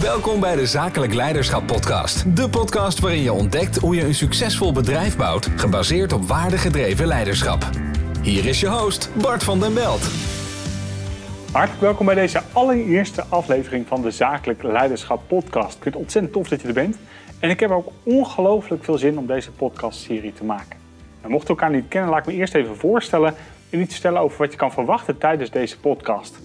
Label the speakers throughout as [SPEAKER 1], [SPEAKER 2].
[SPEAKER 1] Welkom bij de Zakelijk Leiderschap Podcast. De podcast waarin je ontdekt hoe je een succesvol bedrijf bouwt, gebaseerd op waardegedreven leiderschap. Hier is je host, Bart van den Belt.
[SPEAKER 2] Hartelijk welkom bij deze allereerste aflevering van de Zakelijk Leiderschap Podcast. Ik vind het ontzettend tof dat je er bent. En ik heb ook ongelooflijk veel zin om deze podcastserie te maken. Nou, mocht je elkaar niet kennen, laat ik me eerst even voorstellen en iets vertellen over wat je kan verwachten tijdens deze podcast.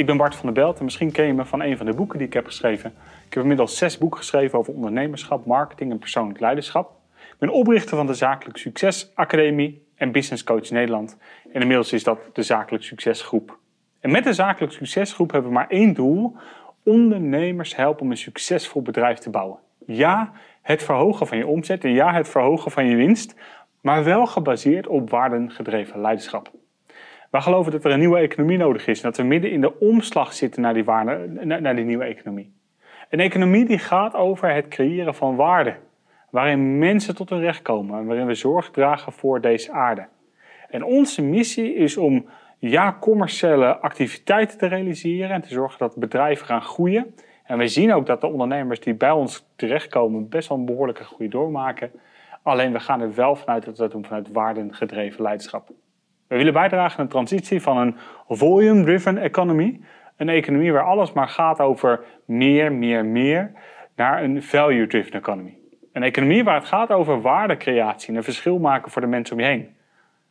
[SPEAKER 2] Ik ben Bart van der Belt en misschien ken je me van een van de boeken die ik heb geschreven. Ik heb inmiddels zes boeken geschreven over ondernemerschap, marketing en persoonlijk leiderschap. Ik ben oprichter van de Zakelijk Succes Academie en Business Coach Nederland. En inmiddels is dat de Zakelijk Succesgroep. En met de Zakelijk Succesgroep hebben we maar één doel: ondernemers helpen om een succesvol bedrijf te bouwen. Ja, het verhogen van je omzet en ja, het verhogen van je winst, maar wel gebaseerd op waardengedreven leiderschap. Wij geloven dat er een nieuwe economie nodig is en dat we midden in de omslag zitten naar die, naar nieuwe economie. Een economie die gaat over het creëren van waarde, waarin mensen tot hun recht komen en waarin we zorg dragen voor deze aarde. En onze missie is om ja, commerciële activiteiten te realiseren en te zorgen dat bedrijven gaan groeien. En we zien ook dat de ondernemers die bij ons terechtkomen best wel een behoorlijke groei doormaken. Alleen we gaan er wel vanuit dat we dat doen vanuit waardengedreven leiderschap. We willen bijdragen aan de transitie van een volume-driven economy, een economie waar alles maar gaat over meer, meer, meer, naar een value-driven economy. Een economie waar het gaat over waardecreatie en een verschil maken voor de mensen om je heen. Een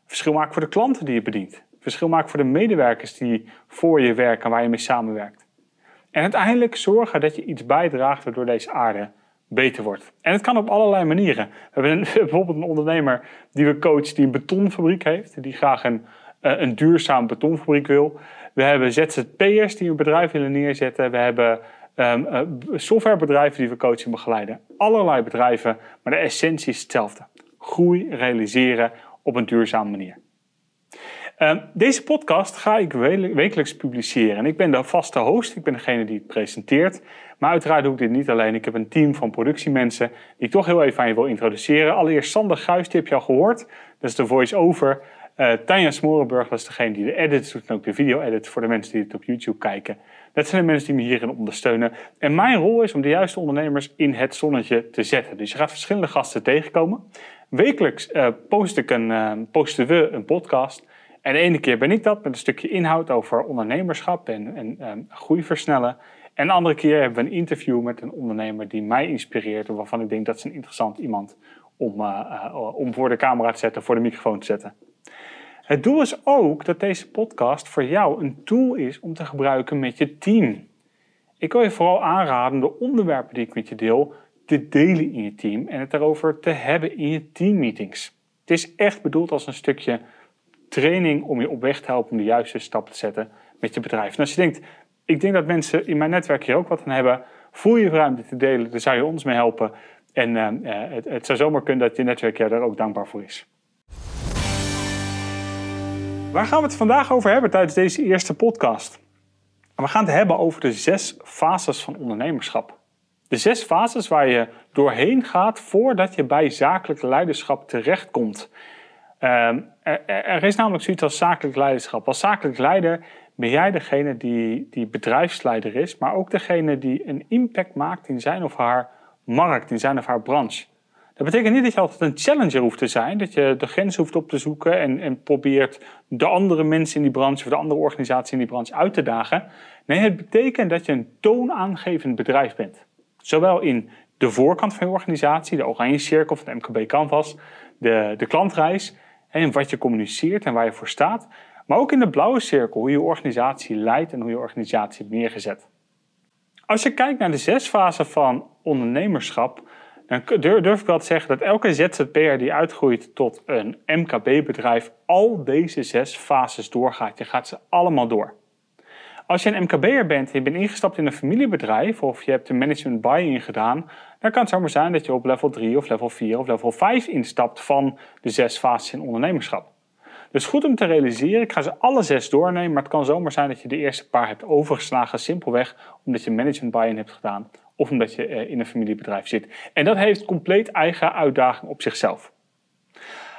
[SPEAKER 2] verschil maken voor de klanten die je bedient. Verschil maken voor de medewerkers die voor je werken en waar je mee samenwerkt. En uiteindelijk zorgen dat je iets bijdraagt waardoor deze aarde beter wordt. En het kan op allerlei manieren. We hebben bijvoorbeeld een ondernemer die we coachen die een betonfabriek heeft, die graag een, uh, een duurzaam betonfabriek wil. We hebben ZZP'ers die een bedrijf willen neerzetten. We hebben um, uh, softwarebedrijven die we coachen en begeleiden. Allerlei bedrijven, maar de essentie is hetzelfde. Groei realiseren op een duurzame manier. Uh, deze podcast ga ik wekelijks publiceren. En ik ben de vaste host, ik ben degene die het presenteert. Maar uiteraard doe ik dit niet alleen. Ik heb een team van productiemensen die ik toch heel even aan je wil introduceren. Allereerst Sander Guis, die heb je al gehoord. Dat is de voice-over. Uh, Tanja Smorenburg, dat is degene die de edits doet en ook de video-edit voor de mensen die het op YouTube kijken. Dat zijn de mensen die me hierin ondersteunen. En mijn rol is om de juiste ondernemers in het zonnetje te zetten. Dus je gaat verschillende gasten tegenkomen. Wekelijks uh, post ik een, uh, posten we een podcast. En de ene keer ben ik dat met een stukje inhoud over ondernemerschap en, en um, groei versnellen. En de andere keer hebben we een interview met een ondernemer die mij inspireert. Waarvan ik denk dat is een interessant iemand om, uh, uh, om voor de camera te zetten, voor de microfoon te zetten. Het doel is ook dat deze podcast voor jou een tool is om te gebruiken met je team. Ik wil je vooral aanraden de onderwerpen die ik met je deel te delen in je team en het erover te hebben in je teammeetings. Het is echt bedoeld als een stukje training om je op weg te helpen om de juiste stap te zetten met je bedrijf. En als je denkt, ik denk dat mensen in mijn netwerk hier ook wat aan hebben, voel je ruimte te delen, daar zou je ons mee helpen. En uh, het, het, zou zomaar kunnen dat je netwerk jou daar ook dankbaar voor is. Waar gaan we het vandaag over hebben tijdens deze eerste podcast? We gaan het hebben over de zes fases van ondernemerschap. De zes fases waar je doorheen gaat voordat je bij zakelijk leiderschap terechtkomt. Um, er, is namelijk zoiets als zakelijk leiderschap. Als zakelijk leider ben jij degene die, die bedrijfsleider is, maar ook degene die een impact maakt in zijn of haar markt, in zijn of haar branche. Dat betekent niet dat je altijd een challenger hoeft te zijn, dat je de grens hoeft op te zoeken en, en probeert de andere mensen in die branche of de andere organisatie in die branche uit te dagen. Nee, het betekent dat je een toonaangevend bedrijf bent. Zowel in de voorkant van je organisatie, de oranje cirkel van de MKB Canvas, de, de klantreis, en wat je communiceert en waar je voor staat. Maar ook in de blauwe cirkel, hoe je organisatie leidt en hoe je organisatie hebt neergezet. Als je kijkt naar de zes fasen van ondernemerschap, dan durf ik wel te zeggen dat elke ZZP'er die uitgroeit tot een MKB-bedrijf al deze zes fases doorgaat. Je gaat ze allemaal door. Als je een MKB'er bent en je bent ingestapt in een familiebedrijf of je hebt een management buy-in gedaan, dan kan het zomaar zijn dat je op level 3 of level 4 of level 5 instapt van de zes fases in ondernemerschap. Dus goed om te realiseren, ik ga ze alle zes doornemen, maar het kan zomaar zijn dat je de eerste paar hebt overgeslagen, simpelweg omdat je management buy-in hebt gedaan of omdat je eh, in een familiebedrijf zit. En dat heeft compleet eigen uitdaging op zichzelf.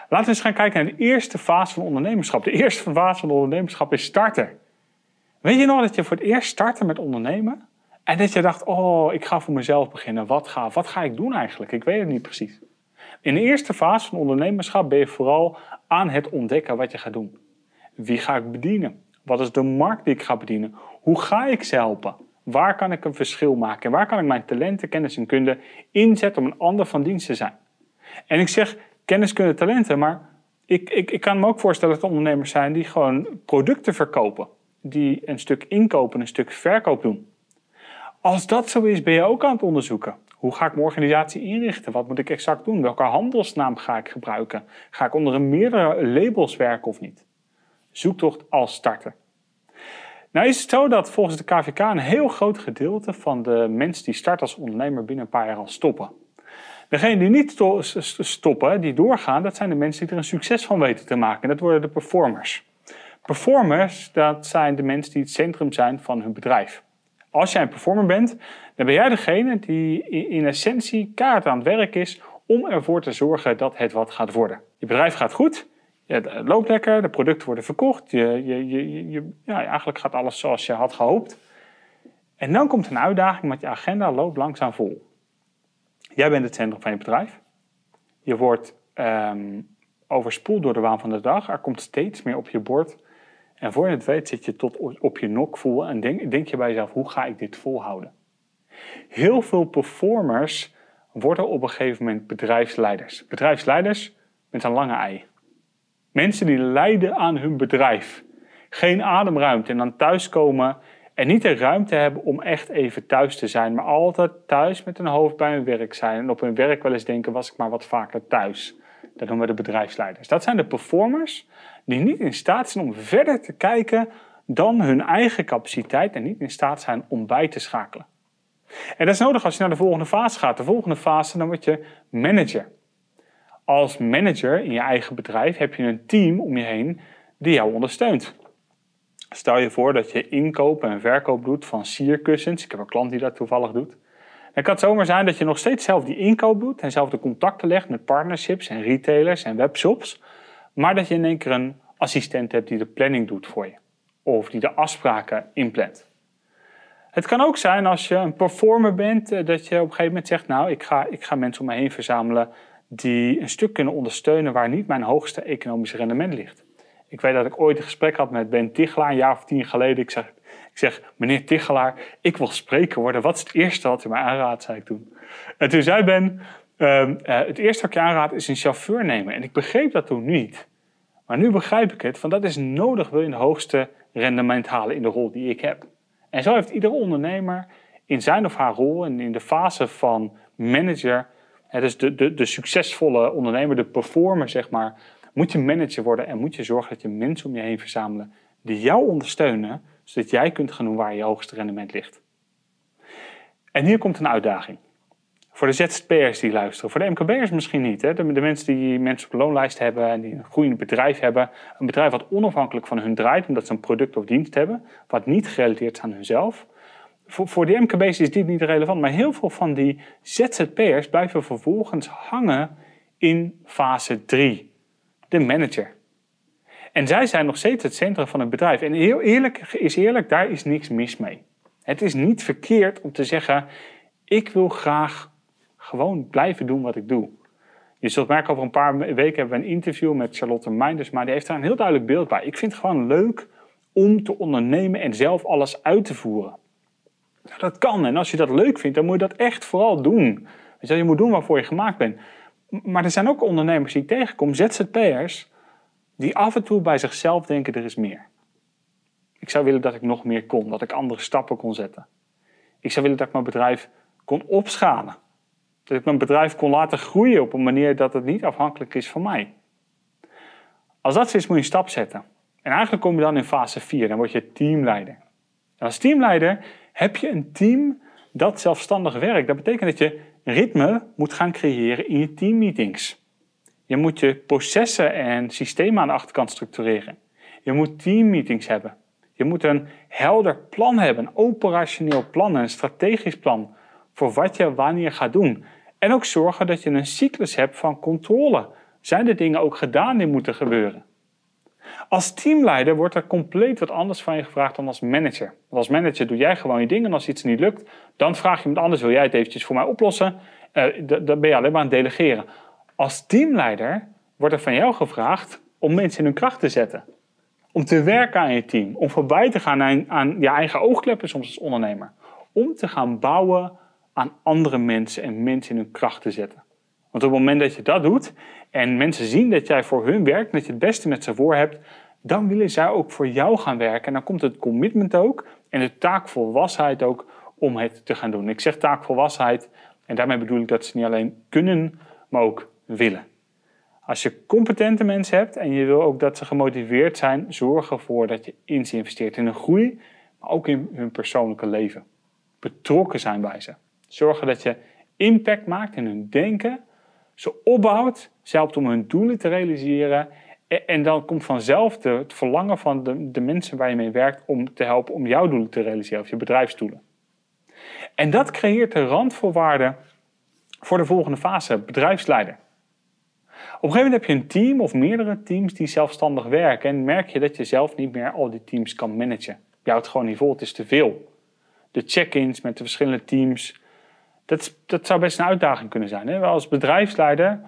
[SPEAKER 2] Laten we eens gaan kijken naar de eerste fase van ondernemerschap. De eerste fase van ondernemerschap is starten. Weet je nog dat je voor het eerst startte met ondernemen? En dat je dacht, oh, ik ga voor mezelf beginnen. Wat ga, wat ga ik doen eigenlijk? Ik weet het niet precies. In de eerste fase van ondernemerschap ben je vooral aan het ontdekken wat je gaat doen. Wie ga ik bedienen? Wat is de markt die ik ga bedienen? Hoe ga ik ze helpen? Waar kan ik een verschil maken? En waar kan ik mijn talenten, kennis en kunde inzetten om een ander van dienst te zijn? En ik zeg kennis, kunde, talenten, maar ik, ik, ik kan me ook voorstellen dat er ondernemers zijn die gewoon producten verkopen. Die een stuk inkopen, een stuk verkoop doen. Als dat zo is, ben je ook aan het onderzoeken. Hoe ga ik mijn organisatie inrichten? Wat moet ik exact doen? Welke handelsnaam ga ik gebruiken? Ga ik onder meerdere labels werken of niet? Zoektocht als starter. Nou is het zo dat volgens de KVK een heel groot gedeelte van de mensen die starten als ondernemer binnen een paar jaar al stoppen. Degenen die niet stoppen, die doorgaan, dat zijn de mensen die er een succes van weten te maken. Dat worden de performers. Performers, dat zijn de mensen die het centrum zijn van hun bedrijf. Als jij een performer bent, dan ben jij degene die in essentie kaart aan het werk is om ervoor te zorgen dat het wat gaat worden. Je bedrijf gaat goed, het loopt lekker, de producten worden verkocht, je, je, je, ja, eigenlijk gaat alles zoals je had gehoopt. En dan komt een uitdaging, want je agenda loopt langzaam vol. Jij bent het centrum van je bedrijf. Je wordt um, overspoeld door de waan van de dag. Er komt steeds meer op je bord. En voor je het weet zit je tot op je nok voel en denk, denk je bij jezelf, hoe ga ik dit volhouden? Heel veel performers worden op een gegeven moment bedrijfsleiders. Bedrijfsleiders met een lange ei. Mensen die lijden aan hun bedrijf. Geen ademruimte en dan thuiskomen en niet de ruimte hebben om echt even thuis te zijn, maar altijd thuis met een hoofd bij hun werk zijn. En op hun werk wel eens denken, was ik maar wat vaker thuis. Dat noemen we de bedrijfsleiders. Dat zijn de performers die niet in staat zijn om verder te kijken dan hun eigen capaciteit en niet in staat zijn om bij te schakelen. En dat is nodig als je naar de volgende fase gaat. De volgende fase, dan word je manager. Als manager in je eigen bedrijf heb je een team om je heen die jou ondersteunt. Stel je voor dat je inkoop en verkoop doet van sierkussens. Ik heb een klant die dat toevallig doet. Dan kan het zomaar zijn dat je nog steeds zelf die inkoop doet en zelf de contacten legt met partnerships en retailers en webshops. Maar dat je in één keer een assistent hebt die de planning doet voor je. Of die de afspraken inplant. Het kan ook zijn als je een performer bent, eh, dat je op een gegeven moment zegt: Nou, ik ga, ik ga mensen om me heen verzamelen die een stuk kunnen ondersteunen waar niet mijn hoogste economische rendement ligt. Ik weet dat ik ooit een gesprek had met Ben Tichelaar, een jaar of tien geleden. Ik zeg, zeg meneer Tichelaar, ik wil spreker worden. Wat is het eerste wat u mij aanraadt, zei ik toen. En toen zei Ben, uh, het eerste wat je aanraad is een chauffeur nemen. En ik begreep dat toen niet. Maar nu begrijp ik het, van dat is nodig wil je een hoogste rendement halen in de rol die ik heb. En zo heeft iedere ondernemer in zijn of haar rol en in de fase van manager, dus de, de, de succesvolle ondernemer, de performer zeg maar, moet je manager worden en moet je zorgen dat je mensen om je heen verzamelen die jou ondersteunen, zodat jij kunt gaan doen waar je hoogste rendement ligt. En hier komt een uitdaging. Voor de ZZP'ers die luisteren, voor de MKB'ers misschien niet. Hè? De, mensen die mensen op de loonlijst hebben en die een groeiend bedrijf hebben. Een bedrijf wat onafhankelijk van hun draait, omdat ze een product of dienst hebben, wat niet gerelateerd is aan hunzelf. Voor, voor de MKB'ers is dit niet relevant, maar heel veel van die ZZP'ers blijven vervolgens hangen in fase 3 de manager. En zij zijn nog steeds het centrum van het bedrijf. En heel eerlijk is eerlijk, daar is niks mis mee. Het is niet verkeerd om te zeggen: ik wil graag gewoon blijven doen wat ik doe. Je zult merken, over een paar weken hebben we een interview met Charlotte Meinders, maar die heeft daar een heel duidelijk beeld bij. Ik vind het gewoon leuk om te ondernemen en zelf alles uit te voeren. Nou, dat kan en als je dat leuk vindt, dan moet je dat echt vooral doen. Je moet doen waarvoor je gemaakt bent. Maar er zijn ook ondernemers die ik tegenkom, ZZP'ers, die af en toe bij zichzelf denken er is meer. Ik zou willen dat ik nog meer kon, dat ik andere stappen kon zetten. Ik zou willen dat ik mijn bedrijf kon opschalen. Dat ik mijn bedrijf kon laten groeien op een manier dat het niet afhankelijk is van mij. Als dat is, moet je een stap zetten. En eigenlijk kom je dan in fase 4, dan word je teamleider. Als teamleider heb je een team dat zelfstandig werkt. Dat betekent dat je ritme moet gaan creëren in je teammeetings. Je moet je processen en systemen aan de achterkant structureren. Je moet teammeetings hebben. Je moet een helder plan hebben, een operationeel plan, een strategisch plan voor wat je wanneer gaat doen. En ook zorgen dat je een cyclus hebt van controle. Zijn de dingen ook gedaan die moeten gebeuren? Als teamleider wordt er compleet wat anders van je gevraagd dan als manager. Want als manager doe jij gewoon je dingen en als iets niet lukt, dan vraag je iemand anders, wil jij het eventjes voor mij oplossen? Uh, dan ben je alleen maar aan het delegeren. Als teamleider wordt er van jou gevraagd om mensen in hun kracht te zetten. Om te werken aan je team. Om voorbij te gaan aan, je eigen oogkleppen soms als ondernemer. Om te gaan bouwen aan andere mensen en mensen in hun kracht te zetten. Want op het moment dat je dat doet en mensen zien dat jij voor hun werkt, dat je het beste met ze voor hebt, dan willen zij ook voor jou gaan werken. En dan komt het commitment ook en de taakvolwassenheid ook om het te gaan doen. Ik zeg taakvolwassenheid en daarmee bedoel ik dat ze niet alleen kunnen, maar ook willen. Als je competente mensen hebt en je wil ook dat ze gemotiveerd zijn, zorg ervoor dat je in ze investeert in hun groei, maar ook in hun persoonlijke leven. Betrokken zijn bij ze. Zorgen dat je impact maakt in hun denken, ze opbouwt, ze helpt om hun doelen te realiseren en dan komt vanzelf het verlangen van de, mensen waar je mee werkt om te helpen om jouw doelen te realiseren, of je bedrijfsdoelen. En dat creëert de randvoorwaarden voor de volgende fase, bedrijfsleider. Op een gegeven moment heb je een team of meerdere teams die zelfstandig werken en merk je dat je zelf niet meer al die teams kan managen. Je houdt gewoon niet vol, het is te veel. De check-ins met de verschillende teams, dat, dat zou best een uitdaging kunnen zijn. Hè? Als bedrijfsleider,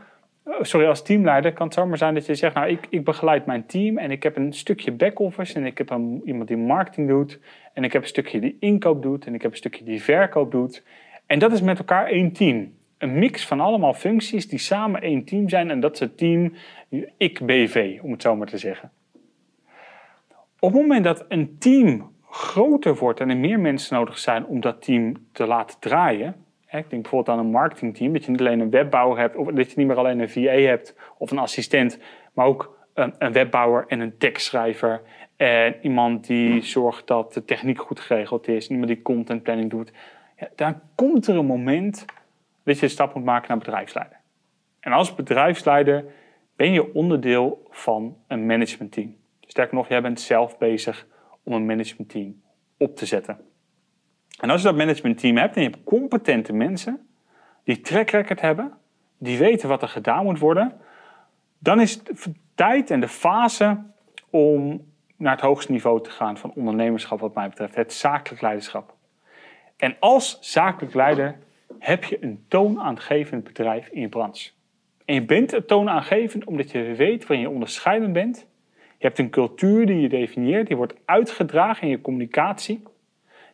[SPEAKER 2] oh, sorry, als teamleider kan het zomaar zijn dat je zegt, nou ik, ik begeleid mijn team en ik heb een stukje back-office en ik heb iemand die marketing doet en ik heb een stukje die inkoop doet en ik heb een stukje die verkoop doet. En dat is met elkaar één team een mix van allemaal functies die samen één team zijn. En dat is het team ik-BV, om het zo maar te zeggen. Op het moment dat een team groter wordt en er meer mensen nodig zijn om dat team te laten draaien. Ik denk bijvoorbeeld aan een marketingteam, dat je niet alleen een webbouwer hebt, of dat je niet meer alleen een VA hebt of een assistent, maar ook een, een webbouwer en een tekstschrijver. En iemand die zorgt dat de techniek goed geregeld is, iemand die content planning doet. Ja, dan komt er een moment dat je de stap moet maken naar bedrijfsleider. En als bedrijfsleider ben je onderdeel van een managementteam. Sterker nog, jij bent zelf bezig om een managementteam op te zetten. En als je dat managementteam hebt en je hebt competente mensen die track record hebben, die weten wat er gedaan moet worden, dan is het tijd en de fase om naar het hoogste niveau te gaan van ondernemerschap wat mij betreft, het zakelijk leiderschap. En als zakelijk leider heb je een toonaangevend bedrijf in je branche. En je bent een toonaangevend omdat je weet waarin je onderscheidend bent. Je hebt een cultuur die je definieert, die wordt uitgedragen in je communicatie.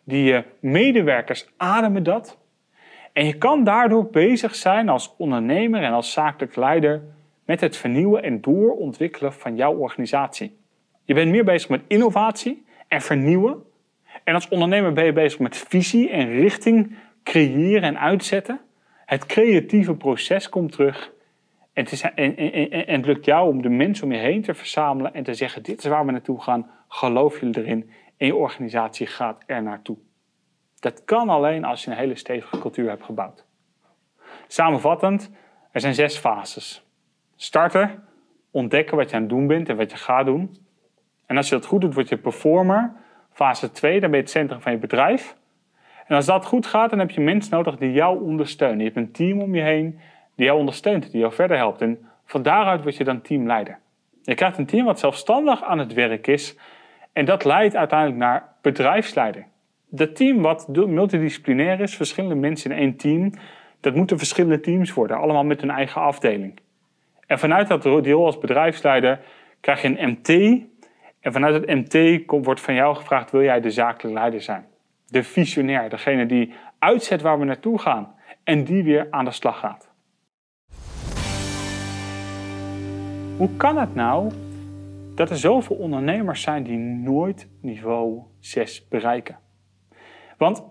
[SPEAKER 2] Die je medewerkers ademen dat. En je kan daardoor bezig zijn als ondernemer en als zakelijk leider met het vernieuwen en doorontwikkelen van jouw organisatie. Je bent meer bezig met innovatie en vernieuwen. En als ondernemer ben je bezig met visie en richting creëren en uitzetten. Het creatieve proces komt terug. En het, is, en, en, en, lukt jou om de mensen om je heen te verzamelen en te zeggen: Dit is waar we naartoe gaan. Geloof jullie erin? En je organisatie gaat er naartoe. Dat kan alleen als je een hele stevige cultuur hebt gebouwd. Samenvattend, er zijn zes fases. Starten, ontdekken wat je aan het doen bent en wat je gaat doen. En als je dat goed doet, word je performer. Fase 2, dan ben je het centrum van je bedrijf. En als dat goed gaat, dan heb je mensen nodig die jou ondersteunen. Je hebt een team om je heen die jou ondersteunt, die jou verder helpt. En van daaruit word je dan teamleider. Je krijgt een team wat zelfstandig aan het werk is. En dat leidt uiteindelijk naar bedrijfsleider. Dat team wat multidisciplinair is, verschillende mensen in één team, dat moeten verschillende teams worden, allemaal met hun eigen afdeling. En vanuit dat deel als bedrijfsleider krijg je een MT. En vanuit het MT wordt van jou gevraagd: wil jij de zakelijke leider zijn? De visionair, degene die uitzet waar we naartoe gaan en die weer aan de slag gaat. Hoe kan het nou dat er zoveel ondernemers zijn die nooit niveau 6 bereiken? Want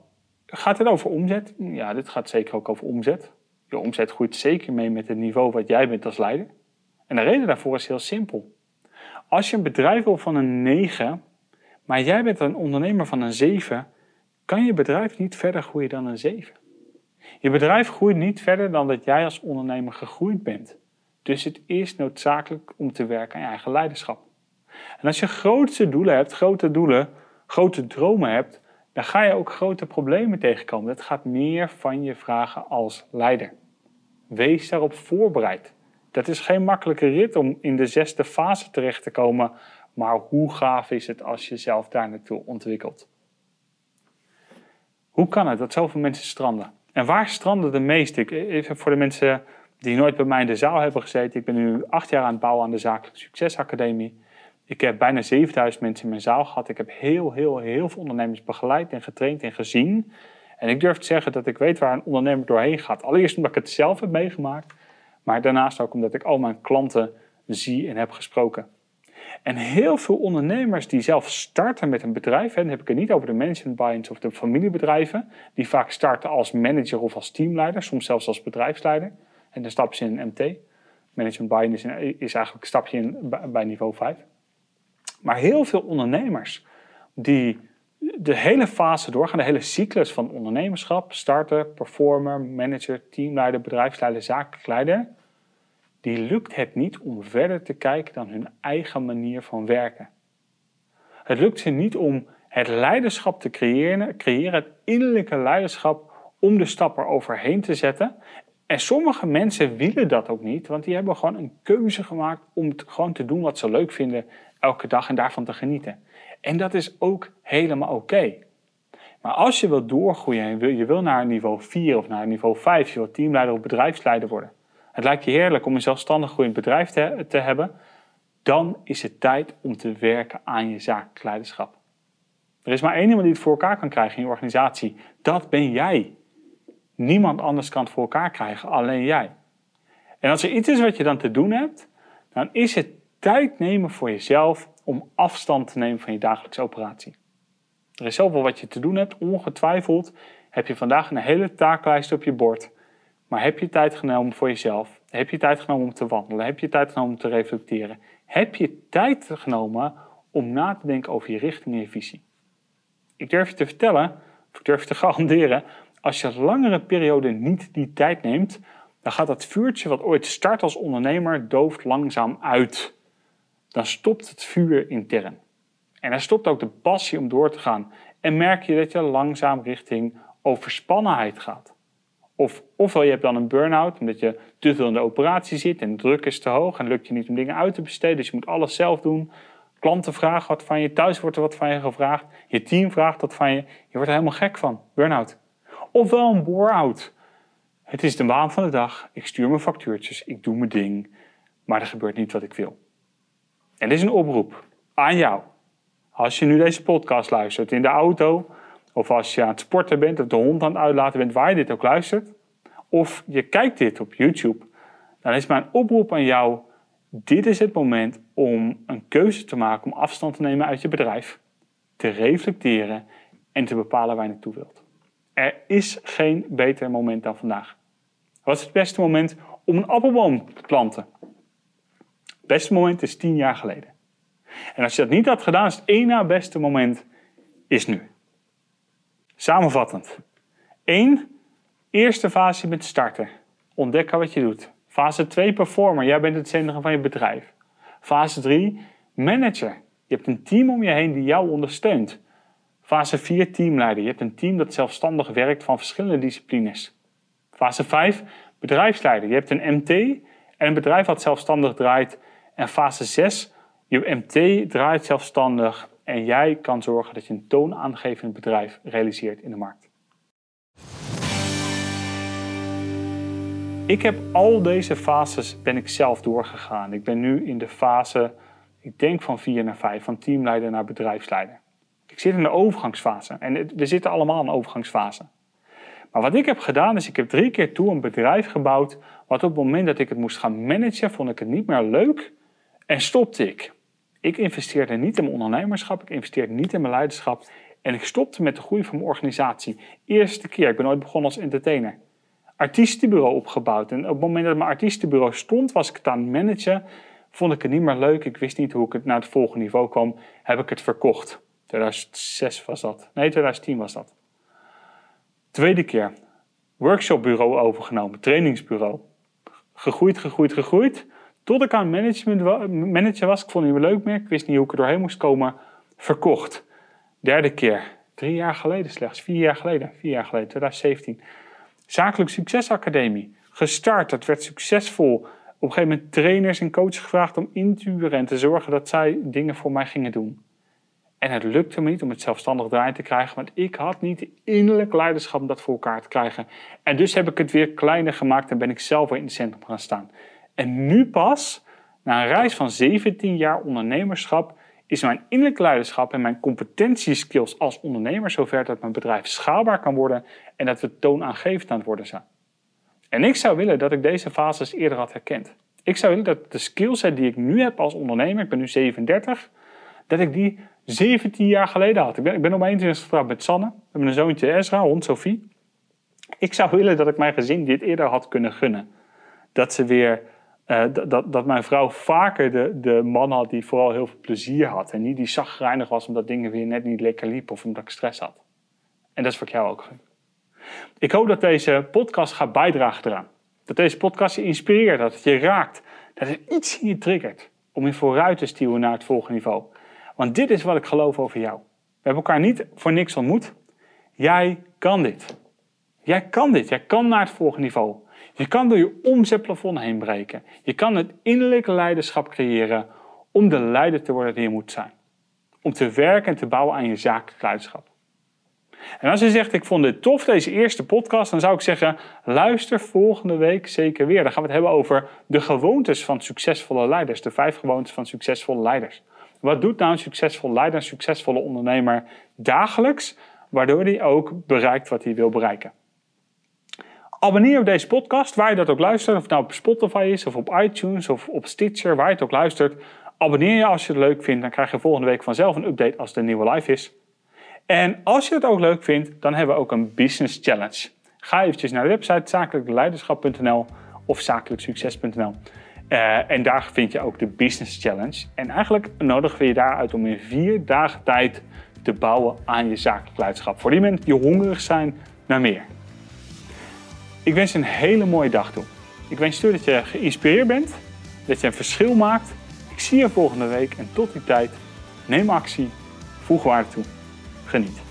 [SPEAKER 2] gaat het over omzet? Ja, dit gaat zeker ook over omzet. Je omzet groeit zeker mee met het niveau wat jij bent als leider. En de reden daarvoor is heel simpel. Als je een bedrijf wil van een 9, maar jij bent een ondernemer van een 7, kan je bedrijf niet verder groeien dan een 7. Je bedrijf groeit niet verder dan dat jij als ondernemer gegroeid bent. Dus het is noodzakelijk om te werken aan je eigen leiderschap. En als je grootste doelen hebt, grote doelen, grote dromen hebt, dan ga je ook grote problemen tegenkomen. Dat gaat meer van je vragen als leider. Wees daarop voorbereid. Dat is geen makkelijke rit om in de zesde fase terecht te komen, Maar hoe gaaf is het als je jezelf daar naartoe ontwikkelt? Hoe kan het dat zoveel mensen stranden? En waar stranden de meeste? Ik, even voor de mensen die nooit bij mij in de zaal hebben gezeten. Ik ben nu acht jaar aan het bouwen aan de Zakelijk Succesacademie. Ik heb bijna 7000 mensen in mijn zaal gehad. Ik heb heel, heel, heel veel ondernemers begeleid en getraind en gezien. En ik durf te zeggen dat ik weet waar een ondernemer doorheen gaat. Allereerst omdat ik het zelf heb meegemaakt. Maar daarnaast ook omdat ik al mijn klanten zie en heb gesproken. En heel veel ondernemers die zelf starten met een bedrijf, en dan heb ik het niet over de management of de familiebedrijven, die vaak starten als manager of als teamleider, soms zelfs als bedrijfsleider. En dan stappen ze in een MT. Management buy-in is, eigenlijk een stapje in, bij niveau 5. Maar heel veel ondernemers die de hele fase doorgaan, de hele cyclus van ondernemerschap, starter, performer, manager, teamleider, bedrijfsleider, zakelijk leider, die lukt het niet om verder te kijken dan hun eigen manier van werken. Het lukt ze niet om het leiderschap te creëren, creëren het innerlijke leiderschap om de stap eroverheen te zetten. En sommige mensen willen dat ook niet, want die hebben gewoon een keuze gemaakt om gewoon te doen wat ze leuk vinden elke dag en daarvan te genieten. En dat is ook helemaal oké. Maar als je wilt doorgroeien en je wil, naar niveau 4 of naar niveau 5, je wilt teamleider of bedrijfsleider worden, het lijkt je heerlijk om een zelfstandig groeiend bedrijf te, te hebben, dan is het tijd om te werken aan je zakelijk leiderschap. Er is maar één iemand die het voor elkaar kan krijgen in je organisatie. Dat ben jij. Niemand anders kan het voor elkaar krijgen, alleen jij. En als er iets is wat je dan te doen hebt, dan is het tijd nemen voor jezelf om afstand te nemen van je dagelijkse operatie. Er is zoveel wat je te doen hebt, ongetwijfeld heb je vandaag een hele taaklijst op je bord. Maar heb je tijd genomen voor jezelf? Heb je tijd genomen om te wandelen? Heb je tijd genomen om te reflecteren? Heb je tijd genomen om na te denken over je richting en je visie? Ik durf je te vertellen, of ik durf je te garanderen, als je langere periode niet die tijd neemt, dan gaat dat vuurtje wat ooit start als ondernemer dooft langzaam uit. Dan stopt het vuur intern. En dan stopt ook de passie om door te gaan. En merk je dat je langzaam richting overspannenheid gaat. Of, ofwel je hebt dan een burn-out omdat je te veel in de operatie zit en de druk is te hoog en lukt je niet om dingen uit te besteden. Dus je moet alles zelf doen. Klanten vragen wat van je, thuis wordt er wat van je gevraagd. Je team vraagt wat van je. Je wordt er helemaal gek van. Burn-out. Ofwel een bore-out. Het is de baan van de dag. Ik stuur mijn factuurtjes. Ik doe mijn ding. Maar er gebeurt niet wat ik wil. En dit is een oproep aan jou. Als je nu deze podcast luistert in de auto of als je aan het sporten bent of de hond aan het uitlaten bent, waar je dit ook luistert. Of je kijkt dit op YouTube. Dan is mijn oproep aan jou. Dit is het moment om een keuze te maken om afstand te nemen uit je bedrijf. Te reflecteren en te bepalen waar je naartoe wilt. Er is geen beter moment dan vandaag. Wat is het beste moment om een appelboom te planten? Het beste moment is tien jaar geleden. En als je dat niet had gedaan, is het één na beste moment is nu. Samenvattend. 1. Eerste fase met starten. Ontdekken wat je doet. Fase 2. Performer. Jij bent het centrum van je bedrijf. Fase 3. Manager. Je hebt een team om je heen die jou ondersteunt. Fase 4. Teamleider. Je hebt een team dat zelfstandig werkt van verschillende disciplines. Fase 5. Bedrijfsleider. Je hebt een MT en een bedrijf dat zelfstandig draait. En fase 6. Je MT draait zelfstandig en jij kan zorgen dat je een toonaangevend bedrijf realiseert in de markt. Ik heb al deze fases ben ik zelf doorgegaan. Ik ben nu in de fase, ik denk van 4 naar 5, van teamleider naar bedrijfsleider. Ik zit in de overgangsfase en we zitten allemaal in een overgangsfase. Maar wat ik heb gedaan is, ik heb drie keer toe een bedrijf gebouwd, wat op het moment dat ik het moest gaan managen, vond ik het niet meer leuk en stopte ik. Ik investeerde niet in mijn ondernemerschap, ik investeerde niet in mijn leiderschap. En ik stopte met de groei van mijn organisatie. Eerste keer, ik ben ooit begonnen als entertainer. Artiestenbureau opgebouwd. En op het moment dat mijn artiestenbureau stond, was ik het aan het managen. Vond ik het niet meer leuk. Ik wist niet hoe ik het naar het volgende niveau kwam. Heb ik het verkocht. 2006 was dat. Nee, 2010 was dat. Tweede keer. Workshopbureau overgenomen. Trainingsbureau. Gegroeid, gegroeid, gegroeid. Tot ik aan management manager was, ik vond het niet leuk meer, ik wist niet hoe ik er doorheen moest komen, verkocht. Derde keer, drie jaar geleden slechts, vier jaar geleden, vier jaar geleden, 2017. Zakelijk Succesacademie, gestart, het werd succesvol. een gegeven moment trainers en coaches gevraagd om in te huren en te zorgen dat zij dingen voor mij gingen doen. En het lukte me niet om het zelfstandig draaien te krijgen, want ik had niet innerlijk leiderschap om dat voor elkaar te krijgen. En dus heb ik het weer kleiner gemaakt en ben ik zelf weer in het centrum gaan staan. En nu pas, na een reis van 17 jaar ondernemerschap, is mijn innerlijk leiderschap en mijn competentieskills als ondernemer zover dat mijn bedrijf schaalbaar kan worden en dat we toonaangevend aan het worden zijn. En ik zou willen dat ik deze fases eerder had herkend. Ik zou willen dat de skillset die ik nu heb als ondernemer, ik ben nu 37, dat ik die 17 jaar geleden had. Ik ben, ik ben op mijn met Sanne. We hebben een zoontje Ezra, hond Sophie. Ik zou willen dat ik mijn gezin dit eerder had kunnen gunnen. Dat ze weer uh, dat, dat mijn vrouw vaker de, de man had die vooral heel veel plezier had. En niet die zagrijnig was omdat dingen weer net niet lekker liepen of omdat ik stress had. En dat is voor jou ook. Ik hoop dat deze podcast gaat bijdragen eraan. Dat deze podcast je inspireert, dat het je raakt. Dat er iets in je triggert om je vooruit te stuwen naar het volgende niveau. Want dit is wat ik geloof over jou. We hebben elkaar niet voor niks ontmoet. Jij kan dit. Jij kan dit. Jij kan naar het volgende niveau. Je kan door je omzetplafond heen breken. Je kan het innerlijke leiderschap creëren om de leider te worden die je moet zijn. Om te werken en te bouwen aan je zakelijk leiderschap. En als je zegt, ik vond dit tof, deze eerste podcast, dan zou ik zeggen, luister volgende week zeker weer. Dan gaan we het hebben over de gewoontes van succesvolle leiders. De vijf gewoontes van succesvolle leiders. Wat doet nou een succesvol leider, een succesvolle ondernemer dagelijks, waardoor hij ook bereikt wat hij wil bereiken? Abonneer op deze podcast, waar je dat ook luistert. Of het nou op Spotify is, of op iTunes, of op Stitcher, waar je het ook luistert. Abonneer je als je het leuk vindt. Dan krijg je volgende week vanzelf een update als de nieuwe live is. En als je het ook leuk vindt, dan hebben we ook een Business Challenge. Ga eventjes naar de website zakelijkleiderschap.nl of zakelijksucces.nl. Uh, en daar vind je ook de Business Challenge. En eigenlijk nodigen we je daaruit om in vier dagen tijd te bouwen aan je zakelijk leiderschap. Voor die mensen die hongerig zijn naar meer. Ik wens je een hele mooie dag toe. Ik wens je dat je geïnspireerd bent, dat je een verschil maakt. Ik zie je volgende week en tot die tijd neem actie, voeg waarde toe, geniet.